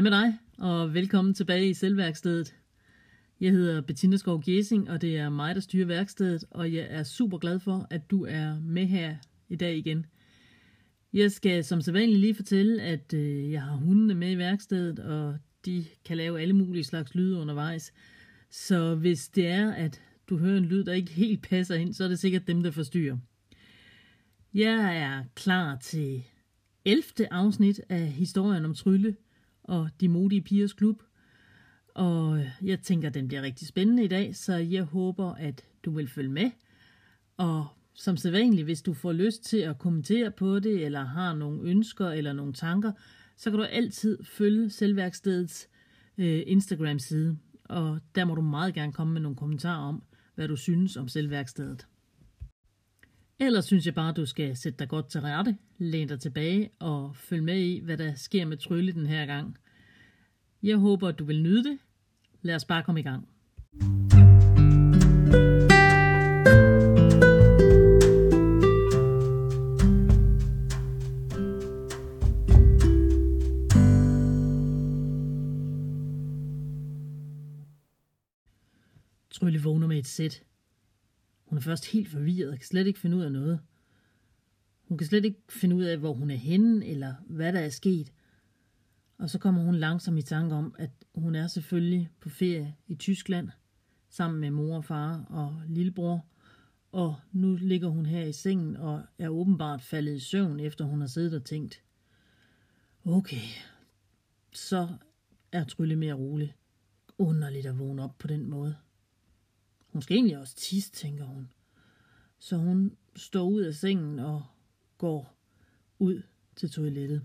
Hej med dig, og velkommen tilbage i selvværkstedet. Jeg hedder Bettina Skov Gjesing, og det er mig, der styrer værkstedet, og jeg er super glad for, at du er med her i dag igen. Jeg skal som sædvanligt lige fortælle, at øh, jeg har hundene med i værkstedet, og de kan lave alle mulige slags lyde undervejs. Så hvis det er, at du hører en lyd, der ikke helt passer ind, så er det sikkert dem, der forstyrrer. Jeg er klar til 11. afsnit af historien om Trylle og de modige pigers klub. Og jeg tænker, den bliver rigtig spændende i dag, så jeg håber, at du vil følge med. Og som sædvanligt, hvis du får lyst til at kommentere på det, eller har nogle ønsker eller nogle tanker, så kan du altid følge Selvværkstedets øh, Instagram-side. Og der må du meget gerne komme med nogle kommentarer om, hvad du synes om Selvværkstedet. Ellers synes jeg bare, du skal sætte dig godt til rette, læn dig tilbage og følge med i, hvad der sker med Trylle den her gang. Jeg håber, at du vil nyde det. Lad os bare komme i gang. Trylle vågner med et sæt. Er først helt forvirret og kan slet ikke finde ud af noget. Hun kan slet ikke finde ud af, hvor hun er henne, eller hvad der er sket. Og så kommer hun langsomt i tanke om, at hun er selvfølgelig på ferie i Tyskland, sammen med mor og far og lillebror. Og nu ligger hun her i sengen og er åbenbart faldet i søvn, efter hun har siddet og tænkt. Okay, så er Trylle mere rolig. Underligt at vågne op på den måde. Hun skal egentlig også tisse, tænker hun. Så hun står ud af sengen og går ud til toilettet.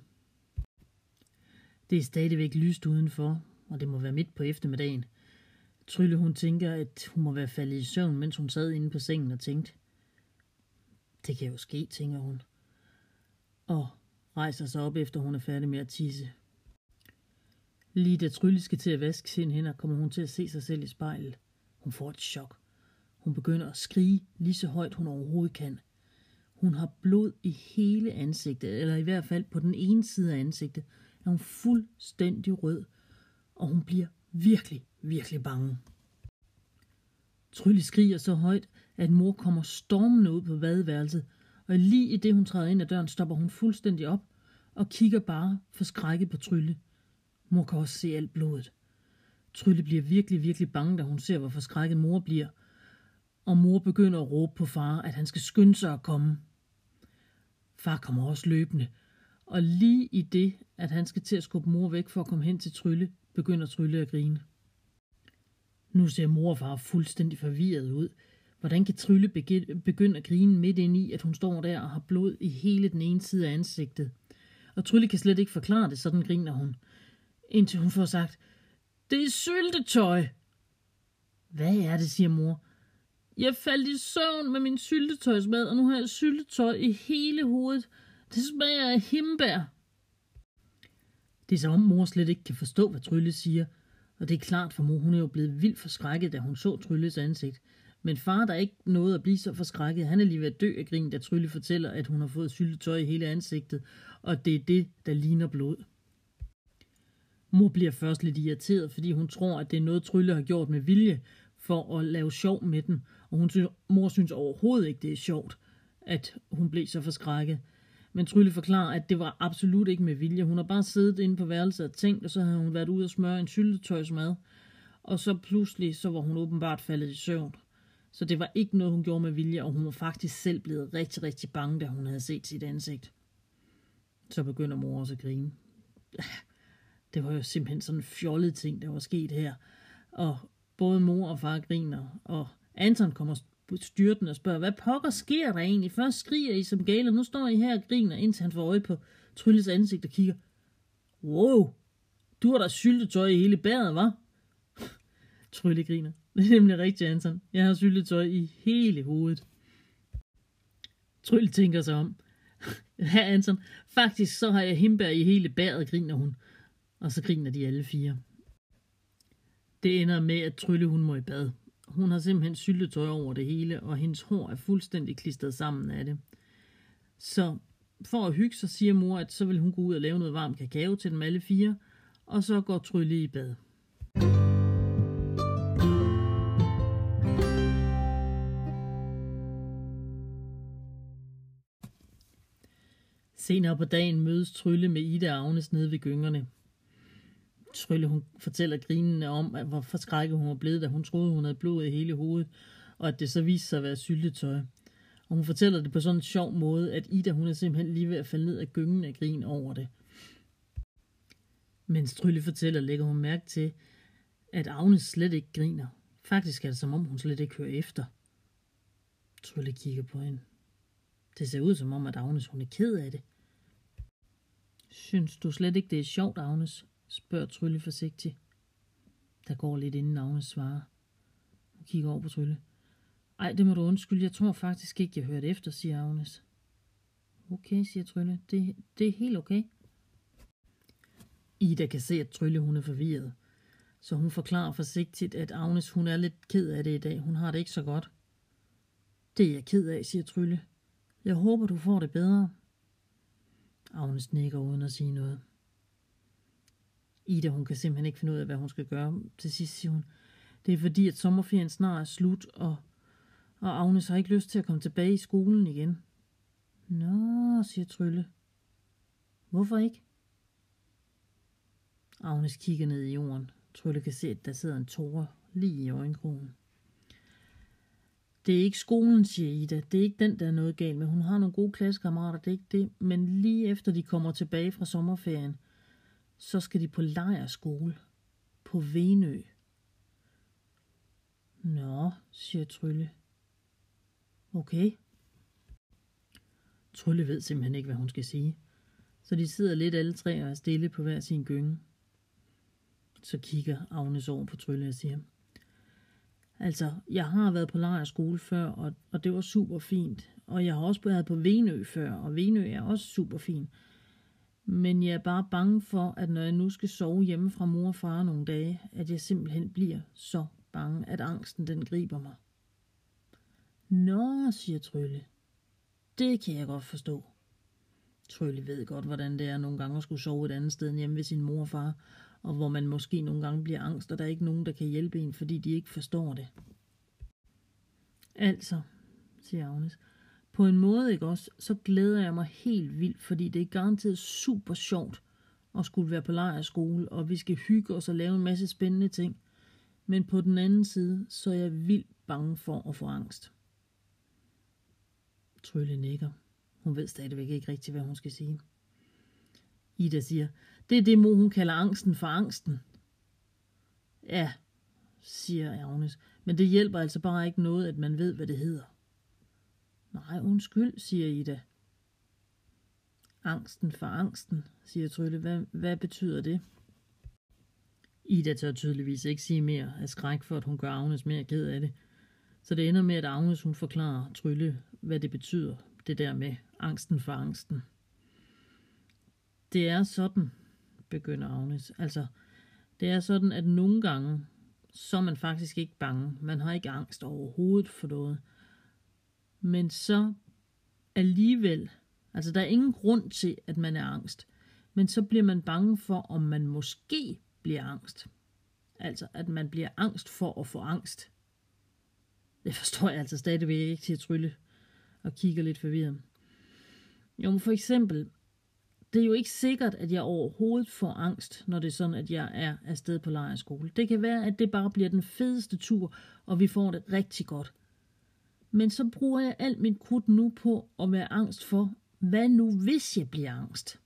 Det er stadigvæk lyst udenfor, og det må være midt på eftermiddagen. Trylle hun tænker, at hun må være faldet i søvn, mens hun sad inde på sengen og tænkte. Det kan jo ske, tænker hun. Og rejser sig op, efter hun er færdig med at tisse. Lige da Trylle skal til at vaske sine hænder, kommer hun til at se sig selv i spejlet. Hun får et chok. Hun begynder at skrige lige så højt hun overhovedet kan. Hun har blod i hele ansigtet, eller i hvert fald på den ene side af ansigtet, er hun fuldstændig rød, og hun bliver virkelig, virkelig bange. Trylle skriger så højt, at mor kommer stormende ud på badeværelset, og lige i det hun træder ind ad døren, stopper hun fuldstændig op og kigger bare forskrækket på Trylle. Mor kan også se alt blodet. Trylle bliver virkelig, virkelig bange, da hun ser, hvor forskrækket mor bliver, og mor begynder at råbe på far, at han skal skynde sig at komme. Far kommer også løbende, og lige i det, at han skal til at skubbe mor væk for at komme hen til Trylle, begynder Trylle at grine. Nu ser mor og far fuldstændig forvirret ud. Hvordan kan Trylle begynde at grine midt ind i, at hun står der og har blod i hele den ene side af ansigtet? Og Trylle kan slet ikke forklare det, sådan griner hun. Indtil hun får sagt, det er syltetøj. Hvad er det, siger mor. Jeg faldt i søvn med min syltetøjsmad, og nu har jeg syltetøj i hele hovedet. Det smager af himbær. Det er som om mor slet ikke kan forstå, hvad Trylle siger. Og det er klart, for mor hun er jo blevet vildt forskrækket, da hun så Trylles ansigt. Men far, der er ikke noget at blive så forskrækket, han er lige ved at dø af grin, da Trylle fortæller, at hun har fået syltetøj i hele ansigtet, og det er det, der ligner blod. Mor bliver først lidt irriteret, fordi hun tror, at det er noget, Trylle har gjort med vilje for at lave sjov med den. Og hun synes, mor synes overhovedet ikke, det er sjovt, at hun blev så forskrækket. Men Trylle forklarer, at det var absolut ikke med vilje. Hun har bare siddet inde på værelset og tænkt, og så havde hun været ude og smøre en syltetøjsmad. Og så pludselig, så var hun åbenbart faldet i søvn. Så det var ikke noget, hun gjorde med vilje, og hun var faktisk selv blevet rigtig, rigtig bange, da hun havde set sit ansigt. Så begynder mor også at grine. Det var jo simpelthen sådan en fjollet ting, der var sket her. Og både mor og far griner, og Anton kommer styrten og spørger, hvad pokker sker der egentlig? Først skriger I som gale, og nu står I her og griner, indtil han får øje på Trylles ansigt og kigger. Wow, du har da syltetøj i hele bæret, var? Trylle griner. Det er nemlig rigtigt, Anton. Jeg har syltetøj i hele hovedet. Trylle tænker sig om. Ja, Anton, faktisk så har jeg himbær i hele bæret, griner hun. Og så griner de alle fire. Det ender med, at Trylle hun må i bad. Hun har simpelthen syltetøj over det hele, og hendes hår er fuldstændig klistret sammen af det. Så for at hygge sig, siger mor, at så vil hun gå ud og lave noget varm kakao til dem alle fire, og så går Trylle i bad. Senere på dagen mødes Trylle med Ida og Agnes nede ved gyngerne. Trylle hun fortæller grinende om, at hvor forskrækket hun var blevet, da hun troede, hun havde blod i hele hovedet, og at det så viste sig at være syltetøj. Og hun fortæller det på sådan en sjov måde, at Ida hun er simpelthen lige ved at falde ned af gyngen af grin over det. Mens Trylle fortæller, lægger hun mærke til, at Agnes slet ikke griner. Faktisk er det som om, hun slet ikke hører efter. Trylle kigger på hende. Det ser ud som om, at Agnes hun er ked af det. Synes du slet ikke, det er sjovt, Agnes? Spørger Trylle forsigtigt. Der går lidt inden Agnes svarer. Hun kigger over på Trylle. Ej, det må du undskylde. Jeg tror faktisk ikke, jeg hørte efter, siger Agnes. Okay, siger Trylle. Det, det er helt okay. Ida kan se, at Trylle hun er forvirret. Så hun forklarer forsigtigt, at Agnes hun er lidt ked af det i dag. Hun har det ikke så godt. Det er jeg ked af, siger Trylle. Jeg håber, du får det bedre. Agnes nikker uden at sige noget. Ida, hun kan simpelthen ikke finde ud af, hvad hun skal gøre. Til sidst siger hun, det er fordi, at sommerferien snart er slut, og, og Agnes har ikke lyst til at komme tilbage i skolen igen. Nå, siger Trylle. Hvorfor ikke? Agnes kigger ned i jorden. Trylle kan se, at der sidder en tåre lige i øjenkrogen. Det er ikke skolen, siger Ida. Det er ikke den, der er noget galt med. Hun har nogle gode klassekammerater, det er ikke det. Men lige efter de kommer tilbage fra sommerferien, så skal de på lejerskole på Venø. Nå, siger Trylle. Okay. Trylle ved simpelthen ikke, hvad hun skal sige. Så de sidder lidt alle tre og er stille på hver sin gynge. Så kigger Agnes over på Trylle og siger, Altså, jeg har været på lejerskole før, og, og det var super fint. Og jeg har også været på Venø før, og Venø er også super fint. Men jeg er bare bange for, at når jeg nu skal sove hjemme fra mor og far nogle dage, at jeg simpelthen bliver så bange, at angsten den griber mig. Nå, siger Trylle. Det kan jeg godt forstå. Trylle ved godt, hvordan det er nogle gange at skulle sove et andet sted end hjemme ved sin mor og far, og hvor man måske nogle gange bliver angst, og der er ikke nogen, der kan hjælpe en, fordi de ikke forstår det. Altså, siger Agnes, på en måde, ikke også, så glæder jeg mig helt vildt, fordi det er garanteret super sjovt at skulle være på lejrskole, og vi skal hygge os og lave en masse spændende ting. Men på den anden side, så er jeg vildt bange for at få angst. Trylle nikker. Hun ved stadigvæk ikke rigtigt, hvad hun skal sige. Ida siger, det er det mor, hun kalder angsten for angsten. Ja, siger Agnes, men det hjælper altså bare ikke noget, at man ved, hvad det hedder. Nej, undskyld, siger Ida. Angsten for angsten, siger Trylle. Hvad, hvad betyder det? Ida tør tydeligvis ikke sige mere af skræk for, at hun gør Agnes mere ked af det. Så det ender med, at Agnes hun forklarer Trylle, hvad det betyder, det der med angsten for angsten. Det er sådan, begynder Agnes. Altså, det er sådan, at nogle gange, så er man faktisk ikke bange. Man har ikke angst overhovedet for noget. Men så alligevel, altså der er ingen grund til, at man er angst. Men så bliver man bange for, om man måske bliver angst. Altså, at man bliver angst for at få angst. Det forstår jeg altså stadigvæk ikke til at trylle og kigger lidt forvirret. Jo, men for eksempel, det er jo ikke sikkert, at jeg overhovedet får angst, når det er sådan, at jeg er afsted på lejerskole. Det kan være, at det bare bliver den fedeste tur, og vi får det rigtig godt. Men så bruger jeg alt mit krudt nu på at være angst for, hvad nu hvis jeg bliver angst?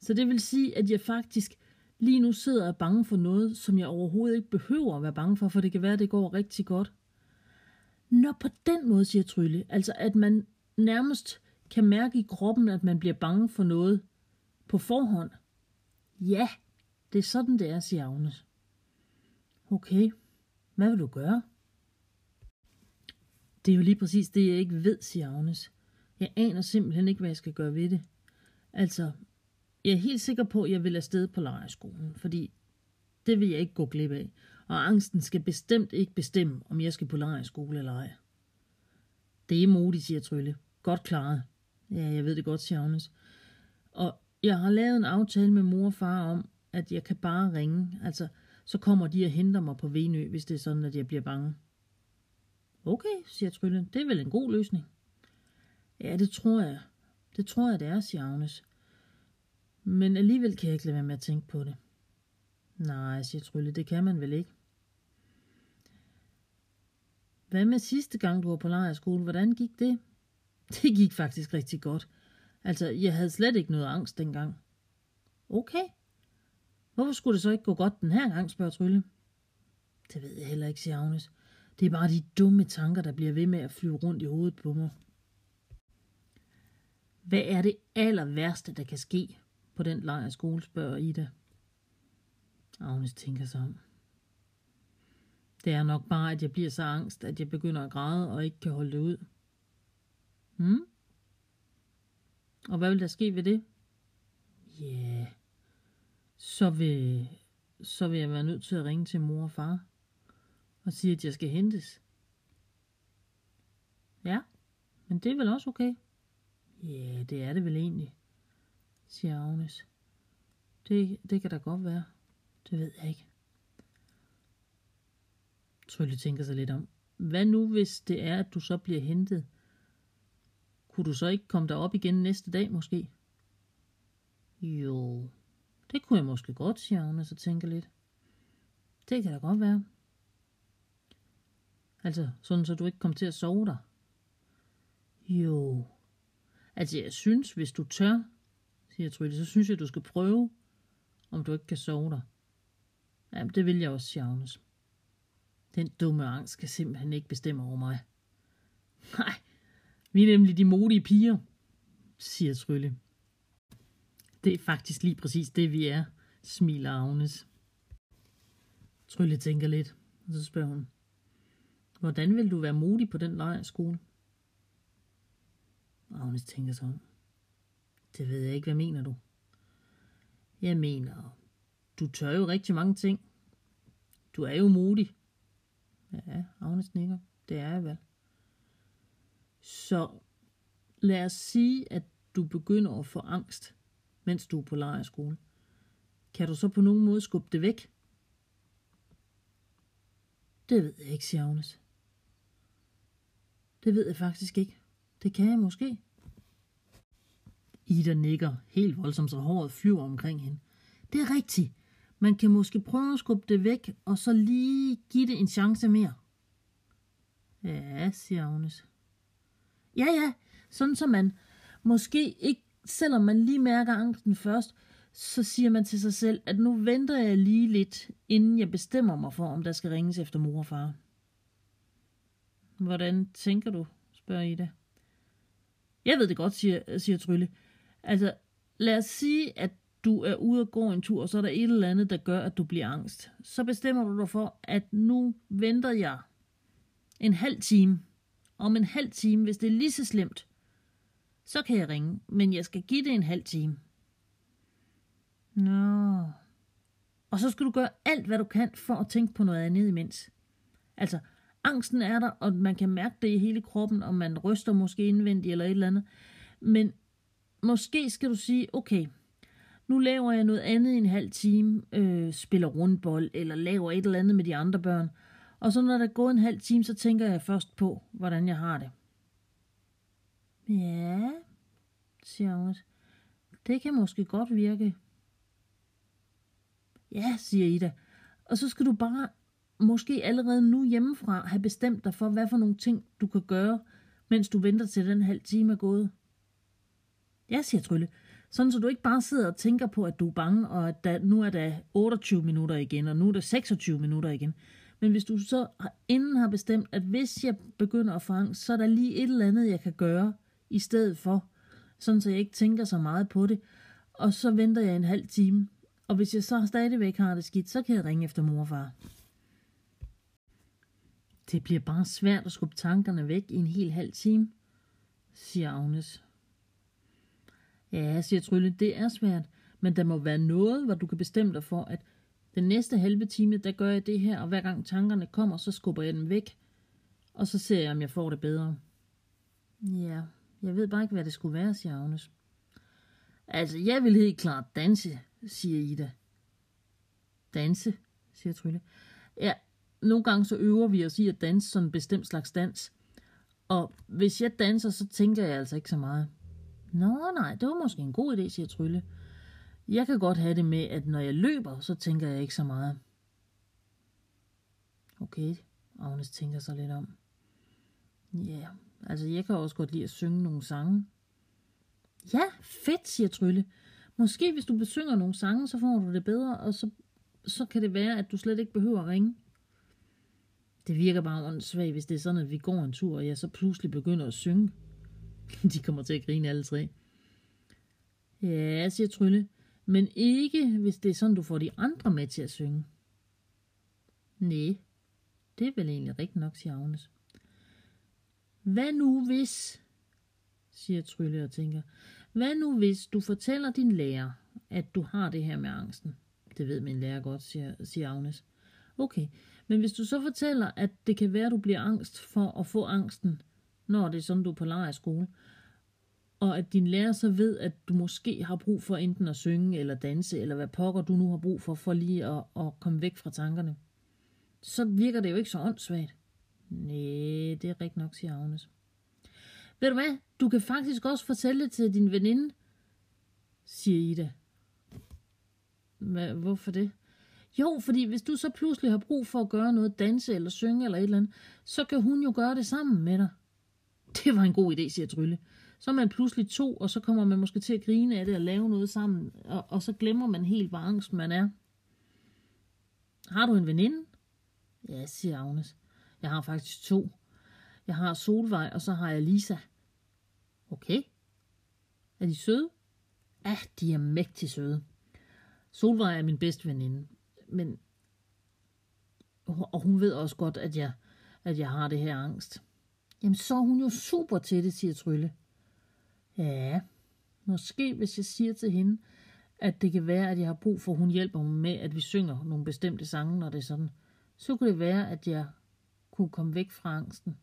Så det vil sige, at jeg faktisk lige nu sidder og er bange for noget, som jeg overhovedet ikke behøver at være bange for, for det kan være, at det går rigtig godt. Nå, på den måde, siger Trylle. Altså, at man nærmest kan mærke i kroppen, at man bliver bange for noget på forhånd. Ja, det er sådan, det er, siger Agnes. Okay, hvad vil du gøre? Det er jo lige præcis det, jeg ikke ved, siger Agnes. Jeg aner simpelthen ikke, hvad jeg skal gøre ved det. Altså, jeg er helt sikker på, at jeg vil afsted på lejerskolen, fordi det vil jeg ikke gå glip af. Og angsten skal bestemt ikke bestemme, om jeg skal på lejerskole eller ej. Det er modigt, siger Trylle. Godt klaret. Ja, jeg ved det godt, siger Agnes. Og jeg har lavet en aftale med mor og far om, at jeg kan bare ringe. Altså, så kommer de og henter mig på Venø, hvis det er sådan, at jeg bliver bange. Okay, siger Trylle. Det er vel en god løsning. Ja, det tror jeg. Det tror jeg, det er, siger Agnes. Men alligevel kan jeg ikke lade være med at tænke på det. Nej, siger Trylle, det kan man vel ikke. Hvad med sidste gang, du var på lejrskole? Hvordan gik det? Det gik faktisk rigtig godt. Altså, jeg havde slet ikke noget angst dengang. Okay. Hvorfor skulle det så ikke gå godt den her gang, spørger Trylle. Det ved jeg heller ikke, siger Agnes. Det er bare de dumme tanker, der bliver ved med at flyve rundt i hovedet på mig. Hvad er det aller værste, der kan ske på den lejrskole, spørger Ida. Agnes tænker sig om. Det er nok bare, at jeg bliver så angst, at jeg begynder at græde og ikke kan holde det ud. Hmm? Og hvad vil der ske ved det? Ja, yeah. så vil, så vil jeg være nødt til at ringe til mor og far og siger, at jeg skal hentes. Ja, men det er vel også okay. Ja, det er det vel egentlig, siger Agnes. Det, det kan da godt være. Det ved jeg ikke. Trylle tænker sig lidt om. Hvad nu, hvis det er, at du så bliver hentet? Kunne du så ikke komme derop igen næste dag, måske? Jo, det kunne jeg måske godt, siger Agnes og tænker lidt. Det kan da godt være. Altså, sådan så du ikke kommer til at sove der. Jo. Altså, jeg synes, hvis du tør, siger Trylle, så synes jeg, du skal prøve, om du ikke kan sove der. Jamen, det vil jeg også, siger Agnes. Den dumme angst kan simpelthen ikke bestemme over mig. Nej, vi er nemlig de modige piger, siger Trylle. Det er faktisk lige præcis det, vi er, smiler Agnes. Trylle tænker lidt, og så spørger hun. Hvordan vil du være modig på den lejrskole? Agnes tænker sig om. Det ved jeg ikke, hvad mener du? Jeg mener, du tør jo rigtig mange ting. Du er jo modig. Ja, Agnes nikker. Det er jeg vel. Så lad os sige, at du begynder at få angst, mens du er på lejrskole. Kan du så på nogen måde skubbe det væk? Det ved jeg ikke, siger Agnes. Det ved jeg faktisk ikke. Det kan jeg måske. Ida nikker helt voldsomt, så håret flyver omkring hende. Det er rigtigt. Man kan måske prøve at skubbe det væk, og så lige give det en chance mere. Ja, siger Agnes. Ja, ja, sådan som man måske ikke, selvom man lige mærker angsten først, så siger man til sig selv, at nu venter jeg lige lidt, inden jeg bestemmer mig for, om der skal ringes efter mor og far. Hvordan tænker du? spørger Ida. Jeg ved det godt, siger, siger Trylle. Altså, lad os sige, at du er ude at gå en tur, og så er der et eller andet, der gør, at du bliver angst. Så bestemmer du dig for, at nu venter jeg en halv time. Om en halv time, hvis det er lige så slemt, så kan jeg ringe, men jeg skal give det en halv time. Nå. Og så skal du gøre alt, hvad du kan for at tænke på noget andet imens. Altså, angsten er der, og man kan mærke det i hele kroppen, og man ryster måske indvendigt eller et eller andet. Men måske skal du sige, okay, nu laver jeg noget andet i en halv time, øh, spiller rundbold, eller laver et eller andet med de andre børn. Og så når der er gået en halv time, så tænker jeg først på, hvordan jeg har det. Ja, siger Agnes. Det kan måske godt virke. Ja, siger Ida. Og så skal du bare måske allerede nu hjemmefra have bestemt dig for, hvad for nogle ting du kan gøre, mens du venter til den halv time er gået. Ja, siger Trylle. Sådan så du ikke bare sidder og tænker på, at du er bange, og at der, nu er der 28 minutter igen, og nu er der 26 minutter igen. Men hvis du så inden har bestemt, at hvis jeg begynder at fange, så er der lige et eller andet, jeg kan gøre i stedet for, sådan så jeg ikke tænker så meget på det, og så venter jeg en halv time. Og hvis jeg så stadigvæk har det skidt, så kan jeg ringe efter morfar. Det bliver bare svært at skubbe tankerne væk i en hel halv time, siger Agnes. Ja, siger Trylle, det er svært, men der må være noget, hvor du kan bestemme dig for, at den næste halve time, der gør jeg det her, og hver gang tankerne kommer, så skubber jeg dem væk, og så ser jeg, om jeg får det bedre. Ja, jeg ved bare ikke, hvad det skulle være, siger Agnes. Altså, jeg vil helt klart danse, siger Ida. Danse, siger Trylle. Ja, nogle gange så øver vi os i at danse sådan en bestemt slags dans. Og hvis jeg danser, så tænker jeg altså ikke så meget. Nå nej, det var måske en god idé, siger Trylle. Jeg kan godt have det med, at når jeg løber, så tænker jeg ikke så meget. Okay, Agnes tænker sig lidt om. Ja, yeah, altså jeg kan også godt lide at synge nogle sange. Ja, fedt, siger Trylle. Måske hvis du besynger nogle sange, så får du det bedre, og så, så kan det være, at du slet ikke behøver at ringe. Det virker bare åndssvagt, hvis det er sådan, at vi går en tur, og jeg så pludselig begynder at synge. De kommer til at grine alle tre. Ja, siger Trylle. Men ikke, hvis det er sådan, du får de andre med til at synge. Nej, det er vel egentlig rigtigt nok, siger Agnes. Hvad nu hvis, siger Trylle og tænker, hvad nu hvis du fortæller din lærer, at du har det her med angsten? Det ved min lærer godt, siger, siger Agnes. Okay, men hvis du så fortæller, at det kan være, at du bliver angst for at få angsten, når det er sådan, du er på lejerskole, og at din lærer så ved, at du måske har brug for enten at synge eller danse, eller hvad pokker du nu har brug for, for lige at, at komme væk fra tankerne, så virker det jo ikke så åndssvagt. Nej, det er rigtigt nok, siger Agnes. Ved du hvad, du kan faktisk også fortælle det til din veninde, siger Ida. Hvad, hvorfor det? Jo, fordi hvis du så pludselig har brug for at gøre noget, danse eller synge eller et eller andet, så kan hun jo gøre det sammen med dig. Det var en god idé, siger Trylle. Så er man pludselig to, og så kommer man måske til at grine af det og lave noget sammen, og, og så glemmer man helt, hvor angst man er. Har du en veninde? Ja, siger Agnes. Jeg har faktisk to. Jeg har Solvej, og så har jeg Lisa. Okay. Er de søde? Ja, de er mægtig søde. Solvej er min bedste veninde men og hun ved også godt, at jeg, at jeg har det her angst. Jamen, så er hun jo super til det, siger Trylle. Ja, måske hvis jeg siger til hende, at det kan være, at jeg har brug for, at hun hjælper mig med, at vi synger nogle bestemte sange, når det er sådan, så kunne det være, at jeg kunne komme væk fra angsten.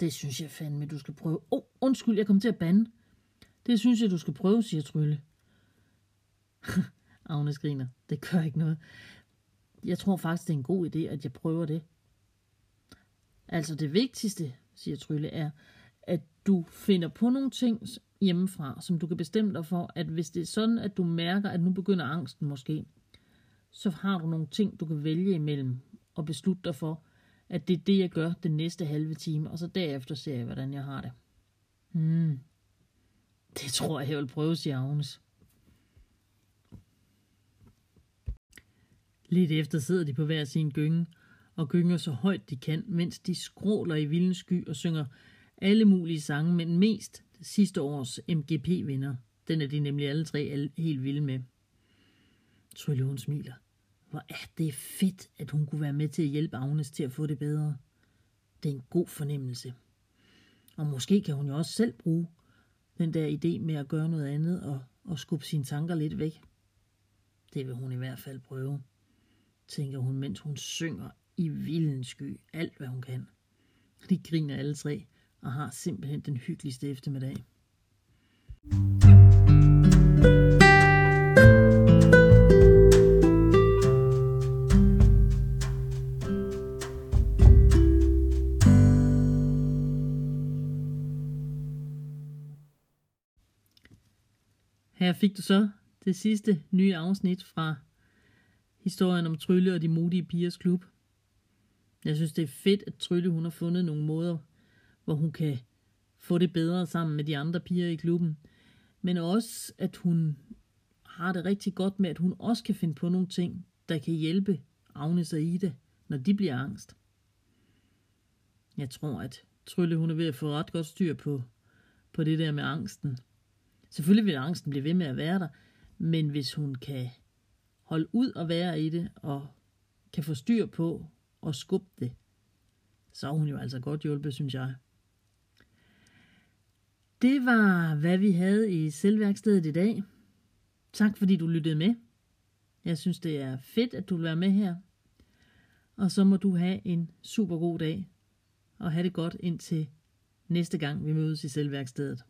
Det synes jeg fandme, du skal prøve. Åh, oh, undskyld, jeg kom til at bande. Det synes jeg, du skal prøve, siger Trylle. Agnes griner. Det gør ikke noget. Jeg tror faktisk, det er en god idé, at jeg prøver det. Altså det vigtigste, siger Trylle, er, at du finder på nogle ting hjemmefra, som du kan bestemme dig for, at hvis det er sådan, at du mærker, at nu begynder angsten måske, så har du nogle ting, du kan vælge imellem og beslutte dig for, at det er det, jeg gør den næste halve time, og så derefter ser jeg, hvordan jeg har det. Hmm. Det tror jeg, jeg vil prøve, siger Agnes. Lidt efter sidder de på hver sin gynge og gynger så højt de kan, mens de skråler i vildens sky og synger alle mulige sange, men mest sidste års MGP-vinder. Den er de nemlig alle tre helt vilde med. Trylle hun smiler. Hvor er det fedt, at hun kunne være med til at hjælpe Agnes til at få det bedre. Det er en god fornemmelse. Og måske kan hun jo også selv bruge den der idé med at gøre noget andet og, og skubbe sine tanker lidt væk. Det vil hun i hvert fald prøve tænker hun, mens hun synger i vildens sky alt, hvad hun kan. De griner alle tre og har simpelthen den hyggeligste eftermiddag. Her fik du så det sidste nye afsnit fra historien om Trylle og de modige pigers klub. Jeg synes, det er fedt, at Trylle hun har fundet nogle måder, hvor hun kan få det bedre sammen med de andre piger i klubben. Men også, at hun har det rigtig godt med, at hun også kan finde på nogle ting, der kan hjælpe Agnes og Ida, når de bliver angst. Jeg tror, at Trylle hun er ved at få ret godt styr på, på det der med angsten. Selvfølgelig vil angsten blive ved med at være der, men hvis hun kan holde ud og være i det, og kan få styr på og skubbe det, så er hun jo altså godt hjulpet, synes jeg. Det var, hvad vi havde i selvværkstedet i dag. Tak fordi du lyttede med. Jeg synes, det er fedt, at du vil være med her. Og så må du have en super god dag, og have det godt indtil næste gang, vi mødes i selvværkstedet.